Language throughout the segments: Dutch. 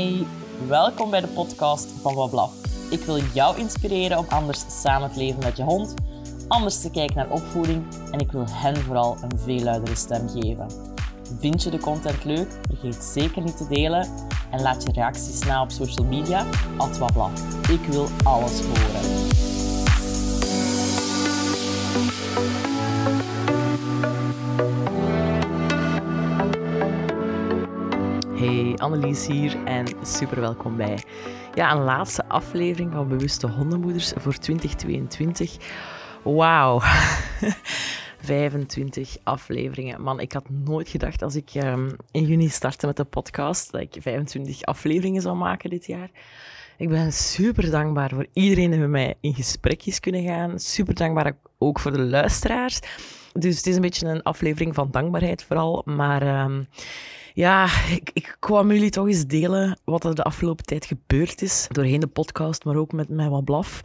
Hey, welkom bij de podcast van Wablaf. Ik wil jou inspireren om anders samen te leven met je hond, anders te kijken naar opvoeding en ik wil hen vooral een veel luidere stem geven. Vind je de content leuk? Vergeet zeker niet te delen en laat je reacties na op social media, at Wablaf. Ik wil alles horen. Annelies hier en super welkom bij ja, een laatste aflevering van Bewuste Hondenmoeders voor 2022. Wauw, 25 afleveringen. Man, ik had nooit gedacht als ik um, in juni startte met de podcast dat ik 25 afleveringen zou maken dit jaar. Ik ben super dankbaar voor iedereen die met mij in gesprek is kunnen gaan. Super dankbaar ook voor de luisteraars. Dus het is een beetje een aflevering van dankbaarheid vooral. Maar um, ja, ik, ik kwam jullie toch eens delen wat er de afgelopen tijd gebeurd is. Doorheen de podcast, maar ook met, met wat blaf.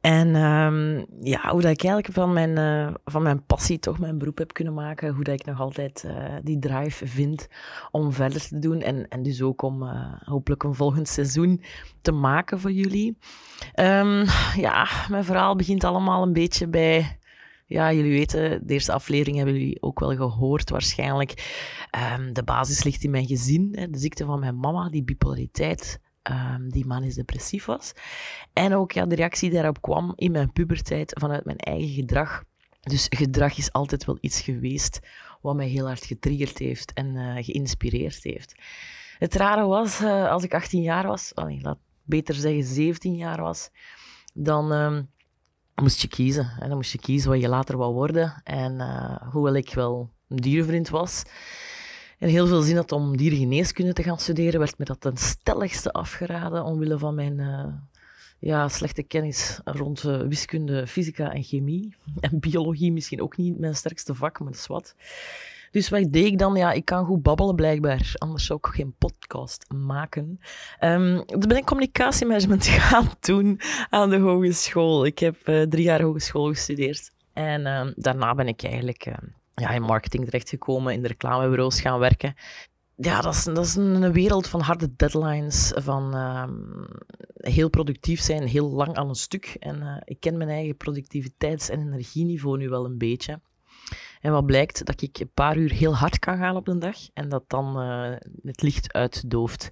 En um, ja, hoe dat ik eigenlijk van mijn, uh, van mijn passie toch mijn beroep heb kunnen maken. Hoe dat ik nog altijd uh, die drive vind om verder te doen. En, en dus ook om uh, hopelijk een volgend seizoen te maken voor jullie. Um, ja, mijn verhaal begint allemaal een beetje bij ja, jullie weten, de eerste aflevering hebben jullie ook wel gehoord waarschijnlijk. Um, de basis ligt in mijn gezin, hè, de ziekte van mijn mama, die bipolariteit, um, die manisch depressief was. En ook ja, de reactie daarop kwam in mijn puberteit vanuit mijn eigen gedrag. Dus gedrag is altijd wel iets geweest wat mij heel hard getriggerd heeft en uh, geïnspireerd heeft. Het rare was, uh, als ik 18 jaar was, allee, laat beter zeggen 17 jaar was, dan... Um, moest je kiezen. En dan moest je kiezen wat je later wou worden. En uh, hoewel ik wel een dierenvriend was en heel veel zin had om diergeneeskunde te gaan studeren, werd me dat ten stelligste afgeraden omwille van mijn uh, ja, slechte kennis rond uh, wiskunde, fysica en chemie. En biologie misschien ook niet mijn sterkste vak, maar dat is wat. Dus wat deed ik dan? Ja, ik kan goed babbelen blijkbaar. Anders zou ik geen podcast maken. Um, ben ik communicatiemanagement gaan doen aan de hogeschool. Ik heb uh, drie jaar hogeschool gestudeerd. En uh, daarna ben ik eigenlijk uh, ja, in marketing terechtgekomen, in de reclamebureaus gaan werken. Ja, dat is, dat is een wereld van harde deadlines, van um, heel productief zijn, heel lang aan een stuk. En uh, ik ken mijn eigen productiviteits- en energieniveau nu wel een beetje. En wat blijkt, dat ik een paar uur heel hard kan gaan op een dag en dat dan uh, het licht uitdooft.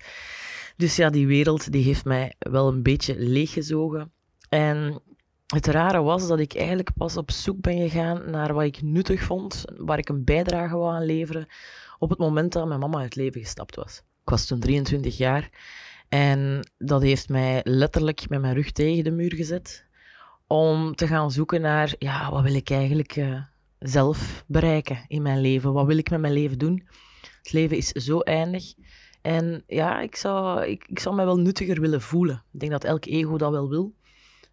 Dus ja, die wereld die heeft mij wel een beetje leeggezogen. En het rare was dat ik eigenlijk pas op zoek ben gegaan naar wat ik nuttig vond, waar ik een bijdrage wou aan leveren, op het moment dat mijn mama uit het leven gestapt was. Ik was toen 23 jaar en dat heeft mij letterlijk met mijn rug tegen de muur gezet om te gaan zoeken naar, ja, wat wil ik eigenlijk uh, zelf bereiken in mijn leven? Wat wil ik met mijn leven doen? Het leven is zo eindig. En ja, ik zou, ik, ik zou mij wel nuttiger willen voelen. Ik denk dat elk ego dat wel wil.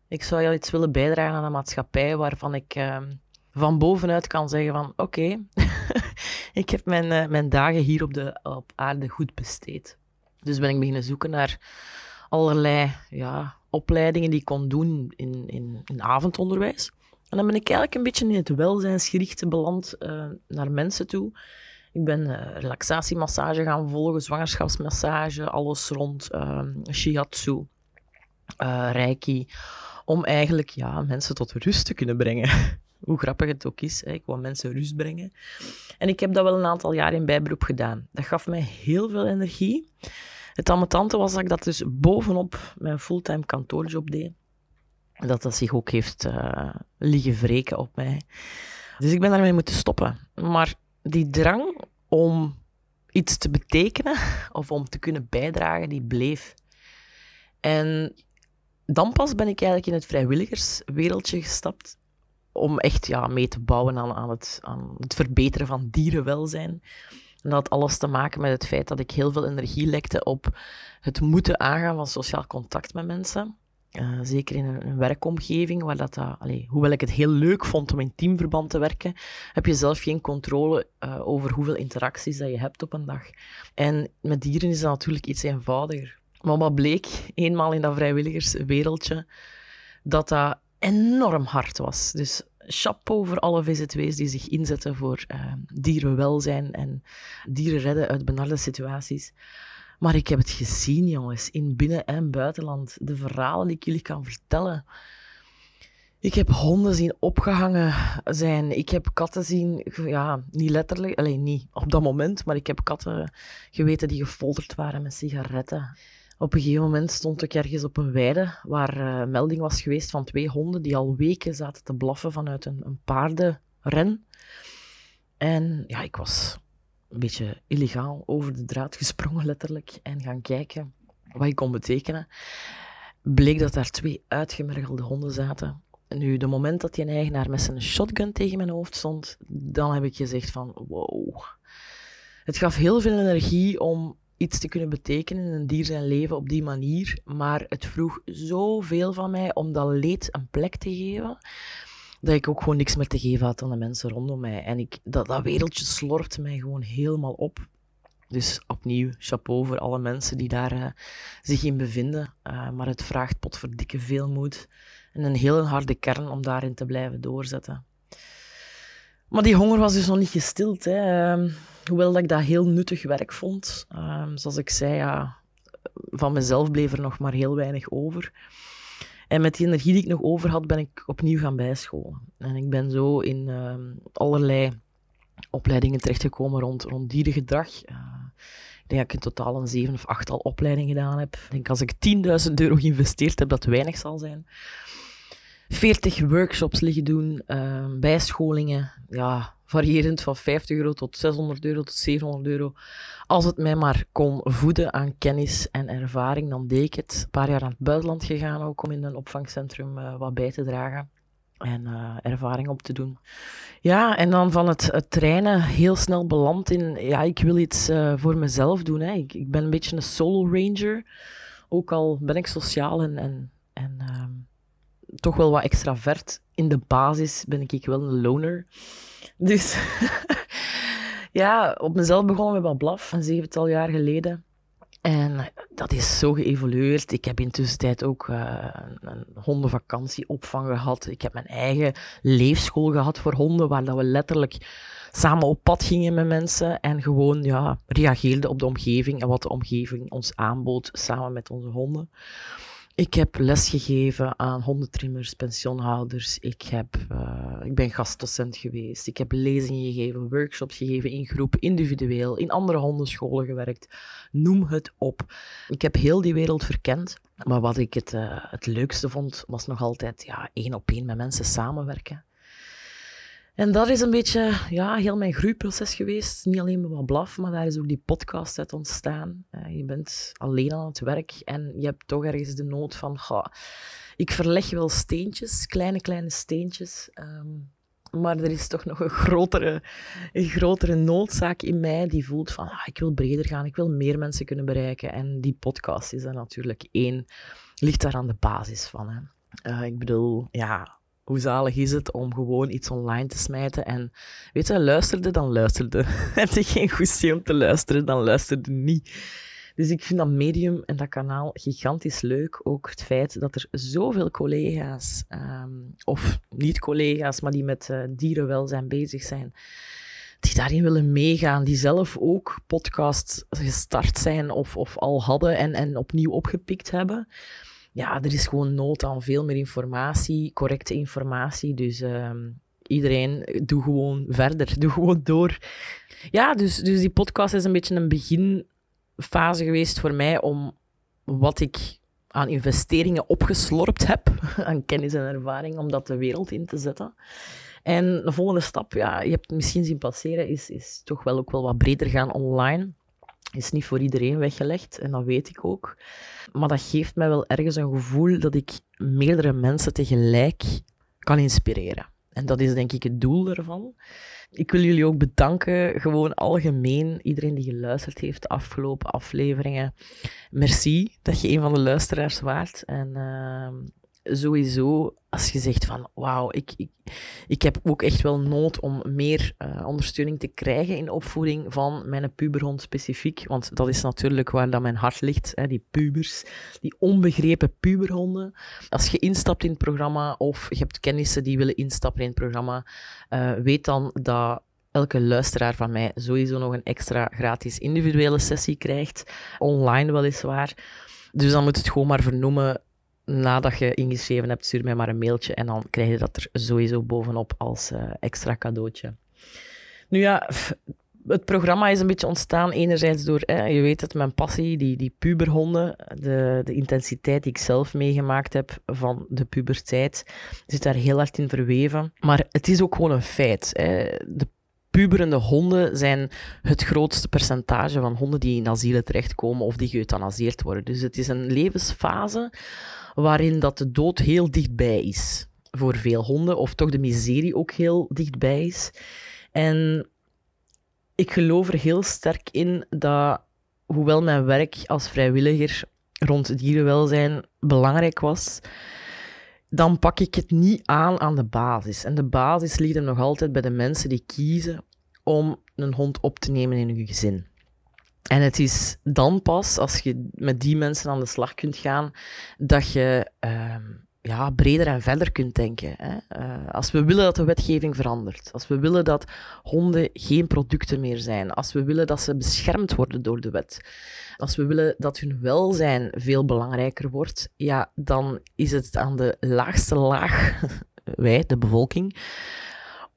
Ik zou jou iets willen bijdragen aan een maatschappij waarvan ik uh, van bovenuit kan zeggen van oké, ik heb mijn, uh, mijn dagen hier op, de, op aarde goed besteed. Dus ben ik beginnen zoeken naar allerlei ja, opleidingen die ik kon doen in, in, in avondonderwijs. En dan ben ik eigenlijk een beetje in het welzijnsgerichte beland uh, naar mensen toe. Ik ben uh, relaxatiemassage gaan volgen, zwangerschapsmassage, alles rond uh, shiatsu, reiki. Om eigenlijk ja, mensen tot rust te kunnen brengen. Hoe grappig het ook is, hè? ik wil mensen rust brengen. En ik heb dat wel een aantal jaar in bijberoep gedaan. Dat gaf mij heel veel energie. Het amatante was dat ik dat dus bovenop mijn fulltime kantoorjob deed dat dat zich ook heeft uh, liggen wreken op mij. Dus ik ben daarmee moeten stoppen. Maar die drang om iets te betekenen of om te kunnen bijdragen, die bleef. En dan pas ben ik eigenlijk in het vrijwilligerswereldje gestapt om echt ja, mee te bouwen aan, het, aan het verbeteren van dierenwelzijn. En dat had alles te maken met het feit dat ik heel veel energie lekte op het moeten aangaan van sociaal contact met mensen. Uh, zeker in een, werkomgeving, waar dat, uh, allee, hoewel ik het heel leuk vond om in teamverband te werken, heb je zelf geen controle uh, over hoeveel interacties dat je hebt op een dag. En met dieren is dat natuurlijk iets eenvoudiger. Maar wat bleek, eenmaal in dat vrijwilligerswereldje, dat dat enorm hard was. Dus chapeau voor alle VZW's die zich inzetten voor dierenwelzijn en dieren redden uit benarde situaties. Maar ik heb het gezien, jongens, in binnen- en buitenland. De verhalen die ik jullie kan vertellen. Ik heb honden zien opgehangen zijn. Ik heb katten zien, ja, niet letterlijk, alleen niet op dat moment, maar ik heb katten geweten die gefolterd waren met sigaretten. Op een gegeven moment stond ik ergens op een weide waar uh, melding was geweest van twee honden die al weken zaten te blaffen vanuit een, een paardenren. En ja, ik was een beetje illegaal over de draad gesprongen, letterlijk, en gaan kijken wat ik kon betekenen. Bleek dat daar twee uitgemergelde honden zaten. Nu, de moment dat die eigenaar met zijn shotgun tegen mijn hoofd stond, dan heb ik gezegd van, wow. Het gaf heel veel energie om iets te kunnen betekenen in een dier zijn leven op die manier, maar het vroeg zoveel van mij om dat leed een plek te geven, dat ik ook gewoon niks meer te geven had aan de mensen rondom mij. En ik, dat, dat wereldje slorpt mij gewoon helemaal op. Dus opnieuw, chapeau voor alle mensen die daar uh, zich in bevinden. Uh, maar het vraagt potverdikke veel moed en een heel harde kern om daarin te blijven doorzetten. Maar die honger was dus nog niet gestild. Hè. Uh, hoewel dat ik dat heel nuttig werk vond. Ehm, zoals ik zei, ja, van mezelf bleef er nog maar heel weinig over. En met die energie die ik nog over had, ben ik opnieuw gaan bijscholen. En ik ben zo in uh, allerlei opleidingen terechtgekomen rond, rond dierengedrag. Uh, ik denk dat ik in totaal een zeven of achttal opleidingen gedaan heb. Ik denk als ik 10.000 euro geïnvesteerd heb, dat weinig zal zijn. 40 workshops liggen doen, uh, bijscholingen, ja, variërend van 50 euro tot 600 euro tot 700 euro. Als het mij maar kon voeden aan kennis en ervaring, dan deed ik het. Een paar jaar aan het buitenland gegaan ook om in een opvangcentrum uh, wat bij te dragen en uh, ervaring op te doen. Ja, en dan van het, trainen heel snel beland in, ja, ik wil iets uh, voor mezelf doen. Hè. Ik, ik ben een beetje een solo ranger, ook al ben ik sociaal en, en, en uh, toch wel wat extravert. In de basis ben ik wel een loner. Dus ja, op mezelf begonnen met wat blaf, een zevental jaar geleden. En dat is zo geëvolueerd. Ik heb intussen ook uh, een hondenvakantieopvang gehad. Ik heb mijn eigen leefschool gehad voor honden, waar dat we letterlijk samen op pad gingen met mensen en gewoon ja, reageerden op de omgeving en wat de omgeving ons aanbood samen met onze honden. Ik heb lesgegeven aan hondentrimmers, pensioenhouders. Ik, heb, uh, ik ben gastdocent geweest. Ik heb lezingen gegeven, workshops gegeven in groep, individueel, in andere hondenscholen gewerkt. Noem het op. Ik heb heel die wereld verkend. Maar wat ik het, uh, het leukste vond, was nog altijd ja, één op één met mensen samenwerken. En dat is een beetje ja, heel mijn groeiproces geweest. Niet alleen met wat blaf, maar daar is ook die podcast uit ontstaan. Uh, je bent alleen aan het werk en je hebt toch ergens de nood van... Goh, ik verleg wel steentjes, kleine, kleine steentjes. Um, maar er is toch nog een grotere, een grotere noodzaak in mij die voelt van... Ah, ik wil breder gaan, ik wil meer mensen kunnen bereiken. En die podcast is er natuurlijk één, ligt daar aan de basis van. Hè. Uh, ik bedoel, ja, hoe zalig is het om gewoon iets online te smijten en, weet je, luisterde, dan luisterde. Heb je geen goestie om te luisteren, dan luisterde niet. Dus ik vind dat medium en dat kanaal gigantisch leuk. Ook het feit dat er zoveel collega's, um, of niet-collega's, maar die met uh, dierenwelzijn bezig zijn, die daarin willen meegaan, die zelf ook podcasts gestart zijn of, of al hadden en, en opnieuw opgepikt hebben ja, er is gewoon nood aan veel meer informatie, correcte informatie. Dus uh, iedereen, doe gewoon verder, doe gewoon door. Ja, dus, dus die podcast is een beetje een beginfase geweest voor mij om wat ik aan investeringen opgeslorpt heb, aan kennis en ervaring, om dat de wereld in te zetten. En de volgende stap, ja, je hebt het misschien zien passeren, is, is toch wel ook wel wat breder gaan online is niet voor iedereen weggelegd en dat weet ik ook. Maar dat geeft mij wel ergens een gevoel dat ik meerdere mensen tegelijk kan inspireren. En dat is denk ik het doel ervan. Ik wil jullie ook bedanken, gewoon algemeen, iedereen die geluisterd heeft de afgelopen afleveringen. Merci dat je een van de luisteraars waart. En uh, sowieso, als je zegt van wauw, ik, ik, ik heb ook echt wel nood om meer uh, ondersteuning te krijgen in opvoeding van mijn puberhond specifiek. Want dat is natuurlijk waar dat mijn hart ligt, hè, die pubers, die onbegrepen puberhonden. Als je instapt in het programma of je hebt kennissen die willen instappen in het programma, uh, weet dan dat elke luisteraar van mij sowieso nog een extra gratis individuele sessie krijgt. Online weliswaar. Dus dan moet het gewoon maar vernoemen. Nadat je ingeschreven hebt, stuur mij maar een mailtje en dan krijg je dat er sowieso bovenop als uh, extra cadeautje. Nu ja, het programma is een beetje ontstaan enerzijds door, hè, je weet het, mijn passie, die, die puberhonden, de, de intensiteit die ik zelf meegemaakt heb van de puberteit, zit daar heel hard in verweven. Maar het is ook gewoon een feit. Hè. De puberende honden zijn het grootste percentage van honden die in asielen terechtkomen of die geëuthanaseerd worden. Dus het is een levensfase waarin dat de dood heel dichtbij is voor veel honden, of toch de miserie ook heel dichtbij is. En ik geloof er heel sterk in dat, hoewel mijn werk als vrijwilliger rond dierenwelzijn belangrijk was, dan pak ik het niet aan aan de basis. En de basis ligt hem nog altijd bij de mensen die kiezen om een hond op te nemen in hun gezin. En het is dan pas, als je met die mensen aan de slag kunt gaan, dat je ehm, ja, breder en verder kunt denken. Hè. Uh, als we willen dat de wetgeving verandert, als we willen dat honden geen producten meer zijn, als we willen dat ze beschermd worden door de wet, als we willen dat hun welzijn veel belangrijker wordt, ja, dan is het aan de laagste laag, wij, de bevolking,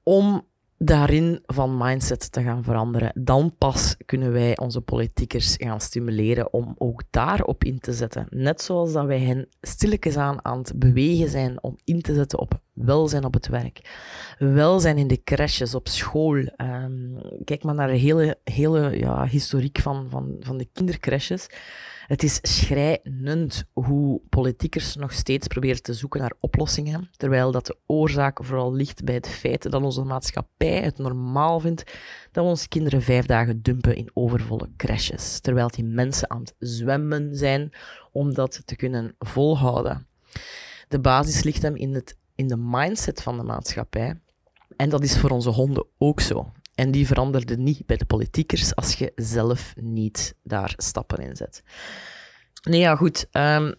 om daarin van mindset te gaan veranderen. Dan pas kunnen wij onze politiekers gaan stimuleren om ook daarop in te zetten. Net zoals dat wij hen stilletjes aan aan het bewegen zijn om in te zetten op welzijn op het werk, welzijn in de crèches, op school. Um, kijk maar naar de hele, hele ja, historiek van, van, van de kindercrèches. Het is schrijnend hoe politiekers nog steeds proberen te zoeken naar oplossingen, terwijl dat de oorzaak vooral ligt bij het feit dat onze maatschappij het normaal vindt dat we onze kinderen vijf dagen dumpen in overvolle crashes, terwijl die mensen aan het zwemmen zijn om dat te kunnen volhouden. De basis ligt hem in, het, in de mindset van de maatschappij. En dat is voor onze honden ook zo. En die veranderde niet bij de politiekers als je zelf niet daar stappen in zet. Nee, ja, goed. Um,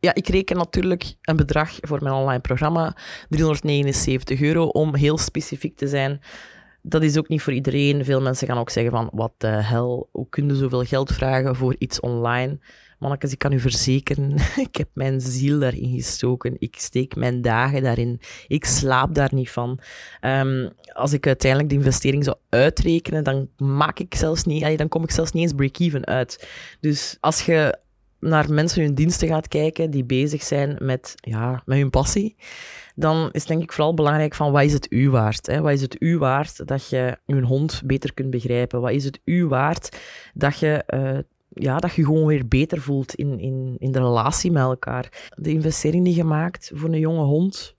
ja, ik reken natuurlijk een bedrag voor mijn online programma, 379 euro, om heel specifiek te zijn. Dat is ook niet voor iedereen. Veel mensen gaan ook zeggen van, wat de hel, hoe kun je zoveel geld vragen voor iets online? Mannekes, ik kan u verzekeren, ik heb mijn ziel daarin gestoken. Ik steek mijn dagen daarin. Ik slaap daar niet van. Um, als ik uiteindelijk de investering zou uitrekenen, dan maak ik zelfs niet, dan kom ik zelfs niet eens break-even uit. Dus als je naar mensen hun diensten gaat kijken die bezig zijn met, ja, met hun passie, dan is denk ik vooral belangrijk van wat is het u waard? Hè? Wat is het u waard dat je je hond beter kunt begrijpen? Wat is het u waard dat je uh, ja, dat je gewoon weer beter voelt in, in, in de relatie met elkaar. De investering die je maakt voor een jonge hond,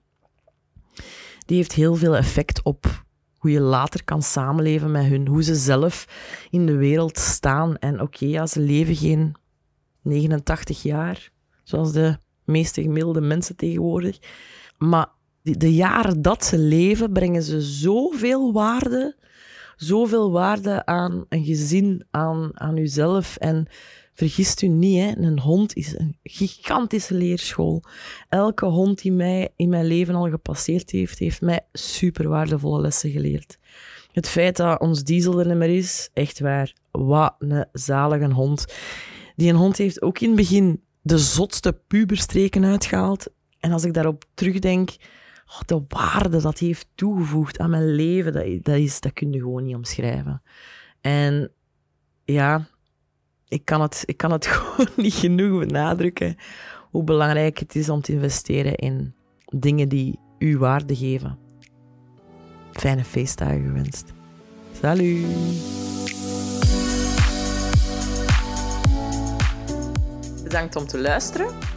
die heeft heel veel effect op hoe je later kan samenleven met hun, hoe ze zelf in de wereld staan. En oké, ja, ze leven geen 89 jaar, zoals de meeste gemiddelde mensen tegenwoordig. Maar de jaren dat ze leven, brengen ze zoveel waarde zoveel waarde aan een gezin, aan, aan uzelf. En vergist u niet, hè, een hond is een gigantische leerschool. Elke hond die mij in mijn leven al gepasseerd heeft, heeft mij super waardevolle lessen geleerd. Het feit dat ons diesel er niet meer is, echt waar. Wat een zalige hond. Die een hond heeft ook in het begin de zotste puberstreken uitgehaald. En als ik daarop terugdenk, oh, de waarde dat hij heeft toegevoegd aan mijn leven, dat, dat, is, dat kun je gewoon niet omschrijven. En ja, ik kan het, ik kan het gewoon niet genoeg benadrukken hoe belangrijk het is om te investeren in dingen die u waarde geven. Fijne feestdagen gewenst. Salut! Bedankt om te luisteren.